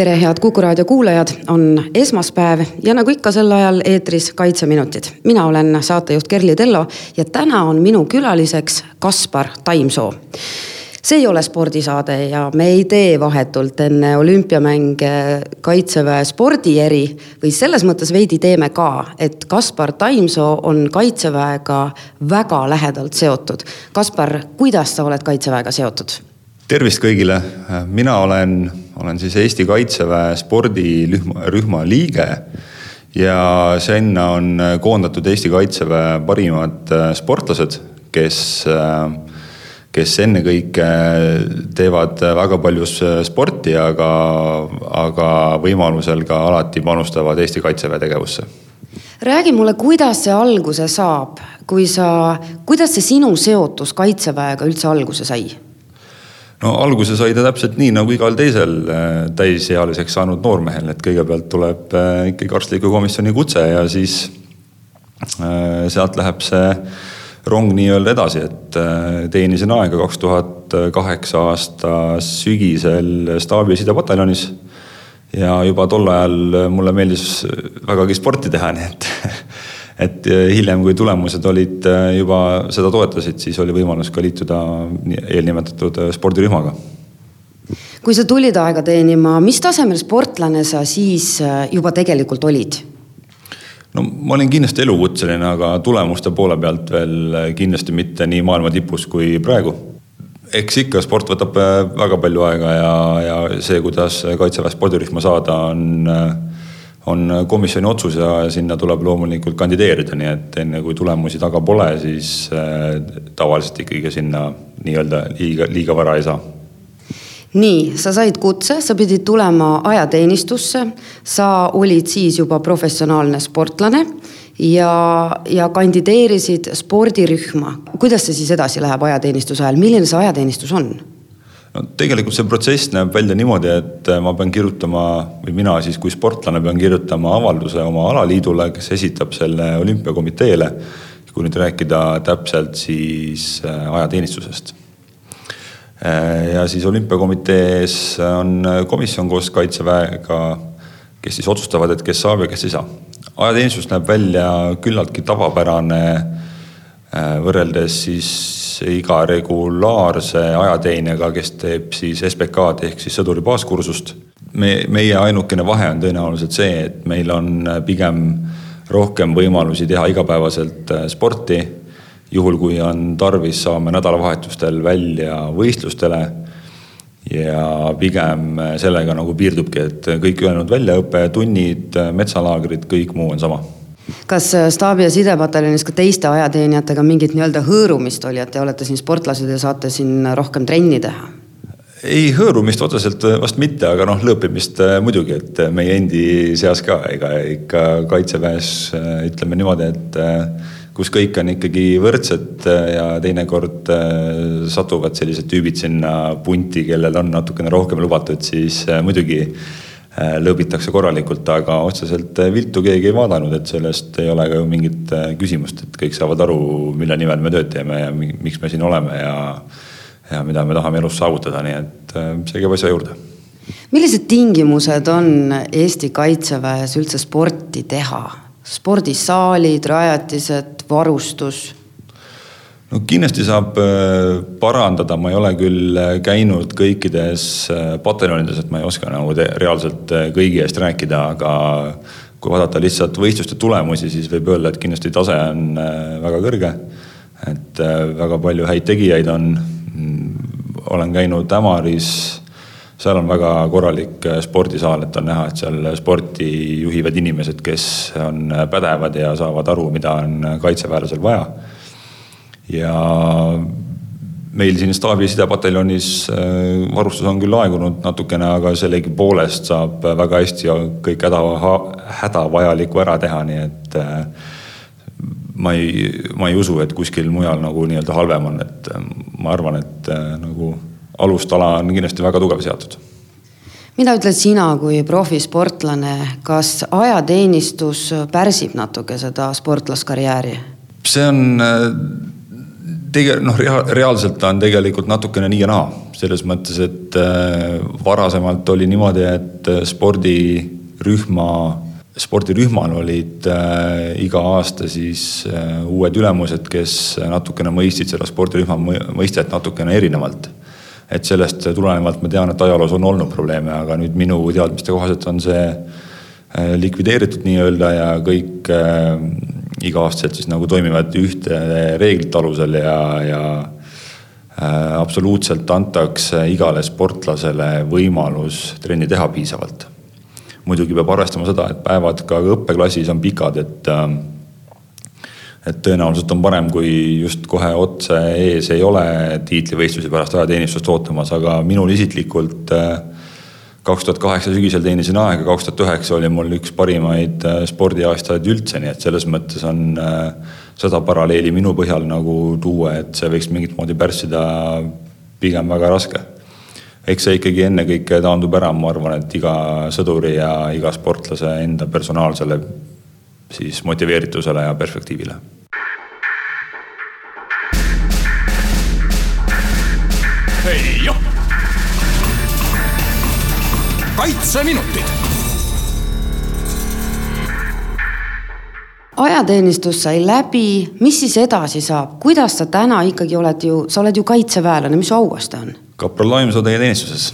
tere, head Kuku raadio kuulajad, on esmaspäev ja nagu ikka sel ajal eetris Kaitseminutid. mina olen saatejuht Kerli Tello ja täna on minu külaliseks Kaspar Taimsoo see ei ole spordisaade ja me ei tee vahetult enne olümpiamänge kaitseväe spordieri või selles mõttes veidi teeme ka, et Kaspar Taimsoo on kaitseväega väga lähedalt seotud. Kaspar, kuidas sa oled kaitseväega seotud? tervist kõigile, mina olen, olen siis Eesti Kaitseväe spordirühma, rühma liige ja sinna on koondatud Eesti Kaitseväe parimad sportlased, kes äh, kes ennekõike teevad väga palju sporti, aga, aga võimalusel ka alati panustavad Eesti Kaitseväe tegevusse. räägi mulle, kuidas see alguse saab, kui sa, kuidas see sinu seotus Kaitseväega üldse alguse sai? No alguse sai ta täpselt nii nagu igal teisel äh, täisealiseks saanud noormehel, et kõigepealt tuleb äh, ikkagi arstliku komisjoni kutse ja siis äh, sealt läheb see rong nii-öelda edasi, et teenisin aega kaks tuhat kaheksa aasta sügisel staabi sidepataljonis. ja juba tol ajal mulle meeldis vägagi sporti teha, nii et, et hiljem, kui tulemused olid äh, juba seda toetasid, siis oli võimalus ka liituda eelnimetatud spordirühmaga kui sa tulid aega teenima, mis tasemel sportlane sa siis äh, juba tegelikult olid? no ma olin kindlasti elukutseline, aga tulemuste poole pealt veel kindlasti mitte nii maailma tipus kui praegu. eks ikka sport võtab äh, väga palju aega ja, ja see, kuidas kaitseväe spordirühma saada, on, äh, on komisjoni otsus ja sinna tuleb loomulikult kandideerida, nii et enne kui tulemusi taga pole, siis äh, tavaliselt ikkagi sinna nii-öelda liiga, liiga vara ei saa nii, sa said kutse, sa pidid tulema ajateenistusse, sa olid siis juba professionaalne sportlane ja, ja kandideerisid spordirühma. kuidas see siis edasi läheb ajateenistuse ajal, milline see ajateenistus on? No tegelikult see protsess näeb välja niimoodi, et ma pean kirjutama või mina siis kui sportlane pean kirjutama avalduse oma alaliidule, kes esitab selle olümpiakomiteele. kui nüüd rääkida täpselt, siis äh, ajateenistusest Äh, ja siis olümpiakomitees on komisjon koos kaitseväega, kes siis otsustavad, et kes saab ja kes ei saa. ajateenistus näeb välja küllaltki tavapärane äh, võrreldes siis iga regulaarse ajateenijaga, kes teeb siis SBK-d ehk siis sõduri baaskursust. me, meie ainukene vahe on tõenäoliselt see, et meil on pigem rohkem võimalusi teha igapäevaselt äh, sporti juhul, kui on tarvis, saame nädalavahetustel välja võistlustele. ja pigem sellega nagu piirdubki, et kõik ülejäänud väljaõpe, tunnid, metsalaagrid, kõik muu on sama kas staabi ja sidepataljonis ka teiste ajateenijatega mingit nii-öelda hõõrumist oli, et te olete siin sportlased ja saate siin rohkem trenni teha? ei, hõõrumist otseselt vast mitte, aga noh, lõõpimist muidugi, et meie endi seas ka, ega ikka kaitseväes ütleme niimoodi, et kus kõik on ikkagi võrdsed äh, ja teinekord äh, satuvad sellised tüübid sinna punti, kellel on natukene rohkem lubatud, siis äh, muidugi lõõbitakse korralikult, aga otseselt viltu keegi ei vaadanud, et sellest ei ole ka ju mingit küsimust, et kõik saavad aru, mille nimel me tööd teeme ja miks me siin oleme ja, ja mida me tahame elus saavutada, nii et see käib asja juurde millised tingimused on Eesti Kaitseväes üldse sporti teha? spordisaalid, rajatised, varustus? No kindlasti saab äh, parandada, ma ei ole küll äh, käinud kõikides äh, pataljonides, et ma ei oska nagu reaalselt kõigi eest rääkida, aga kui vaadata lihtsalt võistluste tulemusi, siis võib öelda, et kindlasti tase on väga kõrge. et väga palju häid tegijaid on. Mm, olen käinud Ämaris seal on väga korralik spordisaal, et on näha, et seal sporti juhivad inimesed, kes on pädevad ja saavad aru, mida on kaitseväelasel vaja. Ja meil siin staabi sidepataljonis varustus on küll aegunud natukene, aga sellegipoolest saab väga hästi kõik häda, hädavajaliku ära teha, nii et ma ei, ma ei usu, et kuskil mujal nagu nii-öelda halvem on, et ma arvan, et nagu alustala on kindlasti väga tugev seatud mida ütled sina kui profisportlane, kas ajateenistus pärsib natuke seda sportlaskarjääri? see on tege-, noh, reaalselt ta on tegelikult natukene nii ja naa, selles mõttes, et äh, varasemalt oli niimoodi, et äh, spordirühma, spordirühmal olid äh, iga aasta siis uued ülemused, kes natukene mõistsid seda spordirühma mõistet natukene erinevalt. et sellest tulenevalt ma tean, et ajaloos on olnud probleeme, aga nüüd minu teadmiste kohaselt on see likvideeritud nii-öelda ja kõik iga-aastaselt siis nagu toimivad ühte reeglite alusel ja, ja äh, absoluutselt antakse igale sportlasele võimalus trenni teha piisavalt. muidugi peab arvestama seda, et päevad ka õppeklassis on pikad, et äh, et tõenäoliselt on parem, kui just kohe otse ees ei ole tiitlivõistlusi pärast ajateenistust ootamas, aga minul isiklikult äh, kaks tuhat kaheksa sügisel teenisin aega, kaks tuhat üheksa oli mul üks parimaid äh, spordiaastaid üldse, nii et selles mõttes on äh, seda paralleeli minu põhjal nagu tuua, et see võiks mingit moodi pärssida pigem väga raske. eks see ikkagi ennekõike taandub ära, ma arvan, et iga sõduri ja iga sportlase enda personaalsele siis motiveeritusele ja perspektiivile joh kaitseminutid. ajateenistus sai läbi, mis siis edasi saab, kuidas sa täna ikkagi oled ju, sa oled ju kaitseväelane, mis su auaste on? kapral Laimsoo teie teenistuses.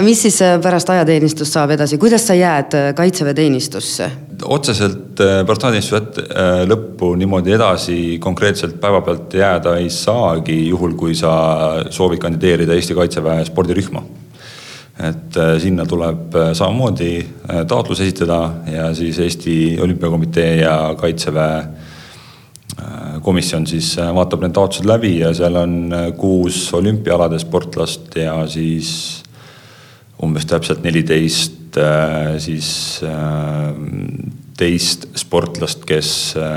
mis siis äh, pärast ajateenistust saab edasi, kuidas sa jääd äh, kaitseväeteenistusse? otseselt äh, pärast ajateenistuse lõppu niimoodi edasi konkreetselt päevapealt jääda ei saagi, juhul kui sa soovid kandideerida Eesti Kaitseväe spordirühma et äh, sinna tuleb äh, samamoodi äh, taotlus esitada ja siis Eesti Olümpiakomitee ja Kaitseväe komisjon siis vaatab need taotlused läbi ja seal on kuus olümpiaalade sportlast ja siis umbes täpselt neliteist siis teist sportlast, kes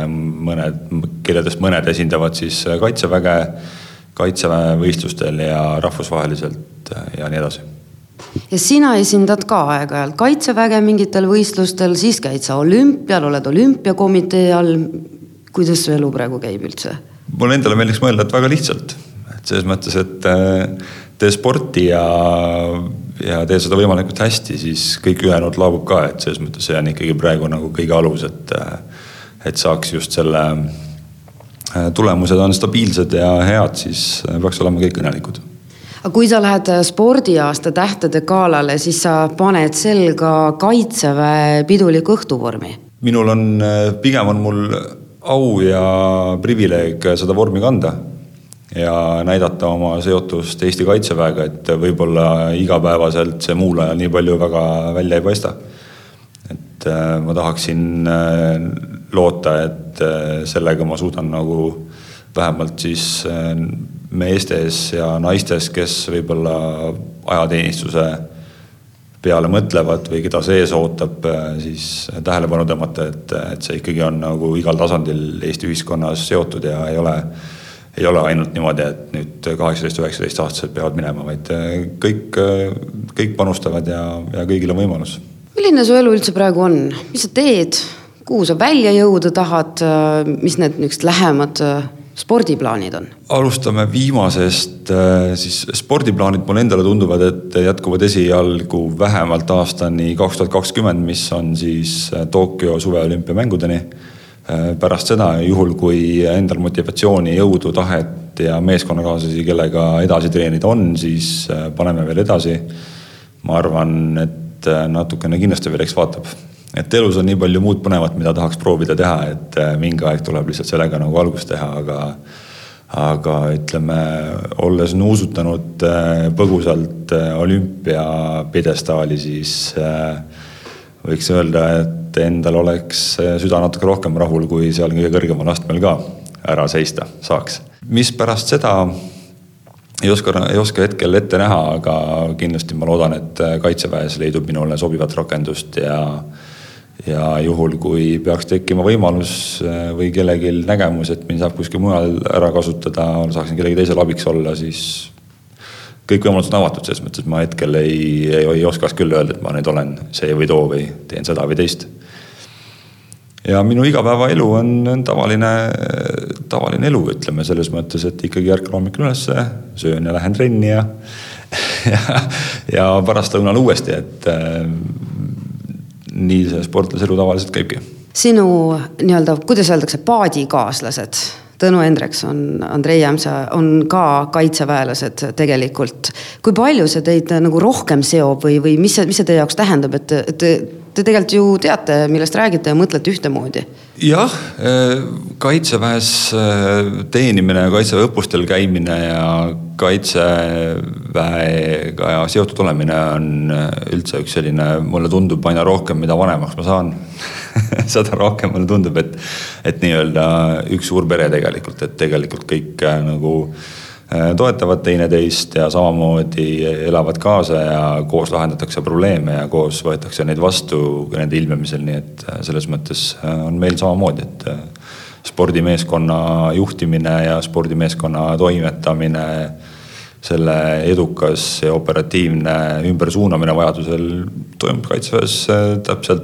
mõned, kelledest mõned esindavad siis kaitseväge, kaitseväe võistlustel ja rahvusvaheliselt ja nii edasi ja sina esindad ka aeg-ajalt kaitseväge mingitel võistlustel, siis käid sa olümpial, oled olümpiakomitee all. kuidas su elu praegu käib üldse? mul endale meeldiks mõelda, et väga lihtsalt, et selles mõttes, et äh, tee sporti ja, ja tee seda võimalikult hästi, siis kõik ülejäänud laabub ka, et selles mõttes see on ikkagi praegu nagu kõige alus, et, äh, et saaks just selle äh, tulemused on stabiilsed ja head, siis peaks olema kõik õnnelikud aga kui sa lähed äh, spordiaasta tähtede galale, siis sa paned selga kaitseväe piduliku õhtuvormi. minul on, äh, pigem on mul au ja privileeg seda vormi kanda ja näidata oma seotust Eesti Kaitseväega, et võib-olla igapäevaselt see muul ajal nii palju väga välja ei paista. et äh, ma tahaksin loota, et sellega ma suudan nagu vähemalt siis meestes ja naistes, kes võib-olla ajateenistuse peale mõtlevad või keda see ees ootab, siis tähelepanu tõmmata, et, et see ikkagi on nagu igal tasandil Eesti ühiskonnas seotud ja ei ole, ei ole ainult niimoodi, et nüüd kaheksateist, üheksateist aastased peavad minema, vaid kõik, kõik panustavad ja, ja kõigil on võimalus. milline su elu üldse praegu on, mis sa teed, kuhu sa välja jõuda tahad, mis need niisugused lähemad spordiplaanid on? alustame viimasest, äh, siis spordiplaanid mulle endale tunduvad, et jätkuvad esialgu vähemalt aastani kaks tuhat kakskümmend, mis on siis äh, Tokyo suveolümpiamängudeni. Äh, pärast seda, juhul kui endal motivatsiooni, jõudu, tahet ja meeskonnakaaslasi, kellega edasi treenida on, siis paneme veel edasi. ma arvan, et natukene kindlasti veel eks vaatab et elus on nii palju muud põnevat, mida tahaks proovida teha, et äh, mingi aeg tuleb lihtsalt sellega nagu algust teha, aga aga ütleme, olles nuusutanud äh, põgusalt äh, olümpiapjedestaali, siis võiks öelda, et endal oleks süda natuke rohkem rahul, kui seal kõige kõrgemal astmel ka ära seista saaks. mis pärast seda ei oska, ei oska hetkel ette näha, aga kindlasti ma loodan, et kaitseväes leidub minule sobivat rakendust ja ja juhul, kui peaks tekkima võimalus äh, või kellelgi nägemus, et mind saab kuskil mujal ära kasutada, saaksin kellegi teisele abiks olla, siis kõik võimalused on avatud, selles mõttes ma hetkel ei, ei, ei oskaks küll öelda, et ma nüüd olen see või too või teen seda või teist. ja minu igapäevaelu on, on tavaline, tavaline elu, ütleme selles mõttes, et ikkagi ärkan hommikul ülesse, söön ja lähen trenni ja ja, ja pärastlõunal uuesti, et äh, nii see sportlaselu tavaliselt käibki. sinu nii-öelda, kuidas öeldakse, paadikaaslased, Tõnu Hendrikson, Andrei Jämsa on ka kaitseväelased tegelikult. kui palju see teid nagu rohkem seob või, või mis see, mis see teie jaoks tähendab, et, et te, te tegelikult ju teate, millest räägite ja mõtlete ühtemoodi? jah, kaitseväes teenimine, kaitseväe õppustel käimine ja kaitseväega seotud olemine on üldse üks selline, mulle tundub aina rohkem, mida vanemaks ma saan seda rohkem mulle tundub, et, et nii-öelda üks suur pere tegelikult, et tegelikult kõik nagu äh, toetavad teineteist ja samamoodi elavad kaasa ja koos lahendatakse probleeme ja koos võetakse neid vastu nende ilmnemisel, nii et äh, selles mõttes on meil samamoodi, et spordimeeskonna juhtimine ja spordimeeskonna toimetamine, selle edukas ja operatiivne ümbersuunamine vajadusel toimub kaitseväes äh, täpselt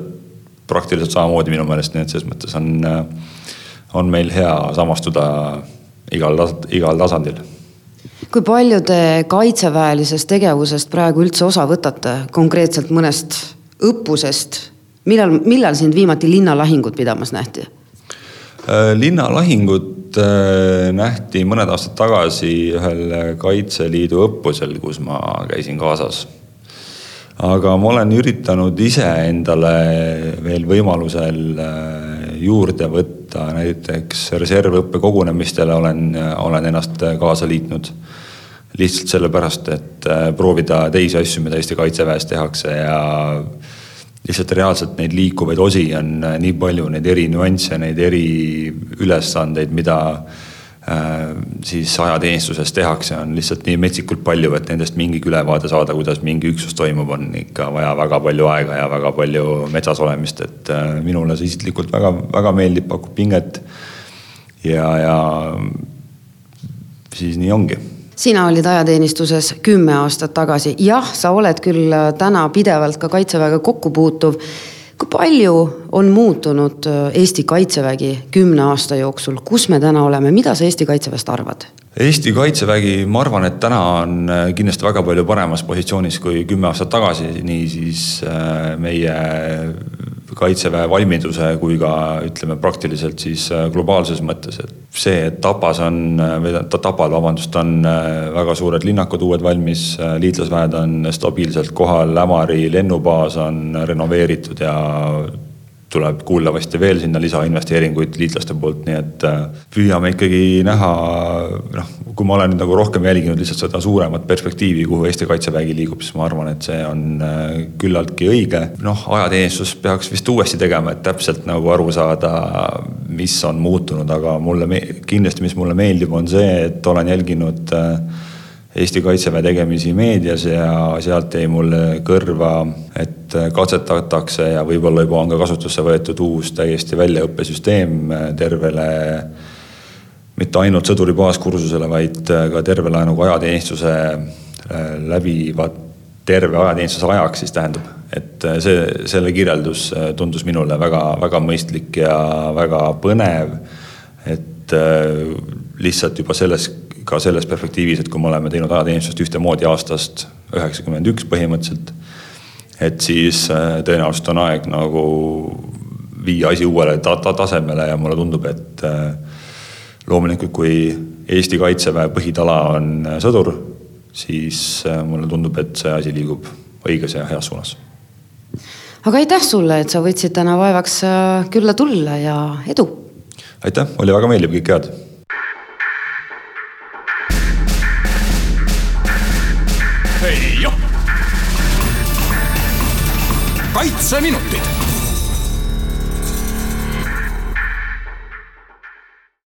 praktiliselt samamoodi minu meelest, nii et selles mõttes on, äh, on meil hea samastuda igal, igal tasandil kui palju te kaitseväelisest tegevusest praegu üldse osa võtate, konkreetselt mõnest õppusest? millal, millal sind viimati linnalahingut pidamas nähti? Äh, linnalahingut äh, nähti mõned aastad tagasi ühel Kaitseliidu õppusel, kus ma käisin kaasas. aga ma olen üritanud ise endale veel võimalusel äh, juurde võtta, näiteks reservõppe kogunemistele olen, olen ennast kaasa liitnud. lihtsalt sellepärast, et proovida teisi asju, mida Eesti Kaitseväes tehakse ja lihtsalt reaalselt neid liikuvaid osi on äh, nii palju, neid eri nüansse, neid eri ülesandeid, mida äh, siis ajateenistuses tehakse, on lihtsalt nii metsikult palju, et nendest mingigi ülevaade saada, kuidas mingi üksus toimub, on ikka vaja väga palju aega ja väga palju metsas olemist, et äh, minule see isiklikult väga, väga meeldib, pakub pinget. ja, ja siis nii ongi sina olid ajateenistuses kümme aastat tagasi, jah, sa oled küll äh, täna pidevalt ka kaitseväega kokku puutuv. Kui palju on muutunud äh, Eesti kaitsevägi kümne aasta jooksul, kus me täna oleme, mida sa Eesti kaitseväest arvad? Eesti kaitsevägi, ma arvan, et täna on äh, kindlasti väga palju paremas positsioonis kui kümme aastat tagasi, niisiis meie kaitseväe valmiduse kui ka ütleme praktiliselt siis äh, globaalses mõttes, et see, et Tapas on, äh, või Tapal, vabandust, on äh, väga suured linnakud uued valmis, liitlasväed on stabiilselt kohal, Ämari lennubaas on renoveeritud ja tuleb kuuldavasti veel sinna lisainvesteeringuid liitlaste poolt, nii et äh, püüame ikkagi näha, noh, kui ma olen nüüd nagu rohkem jälginud lihtsalt seda suuremat perspektiivi, kuhu Eesti Kaitsevägi liigub, siis ma arvan, et see on äh, küllaltki õige. noh, ajateenistus peaks vist uuesti tegema, et täpselt nagu aru saada, mis on muutunud, aga mulle kindlasti, mis mulle meeldib, on see, et olen jälginud äh, Eesti Kaitseväe tegemisi meedias ja sealt jäi mulle kõrva, et katsetatakse ja võib-olla juba on ka kasutusse võetud uus täiesti väljaõppesüsteem tervele, mitte ainult sõduri baaskursusele, vaid ka tervele nagu ajateenistuse äh, läbivad terve ajateenistuse ajaks siis tähendab, et see, selle kirjeldus tundus minule väga-väga mõistlik ja väga põnev. et äh, lihtsalt juba selles ka selles perspektiivis, et kui me oleme teinud ajateenistust ühtemoodi aastast üheksakümmend üks põhimõtteliselt. Et siis äh, tõenäoliselt on aeg nagu viia asi uuele ta ta tasemele ja mulle tundub, et äh, loomulikult, kui Eesti Kaitseväe põhitala on äh, sõdur, siis mulle tundub, et see asi liigub õiges ja heas suunas. aga aitäh sulle, et sa võtsid täna vaevaks külla tulla ja edu. aitäh, oli väga meeldiv, kõike head kaitseminutid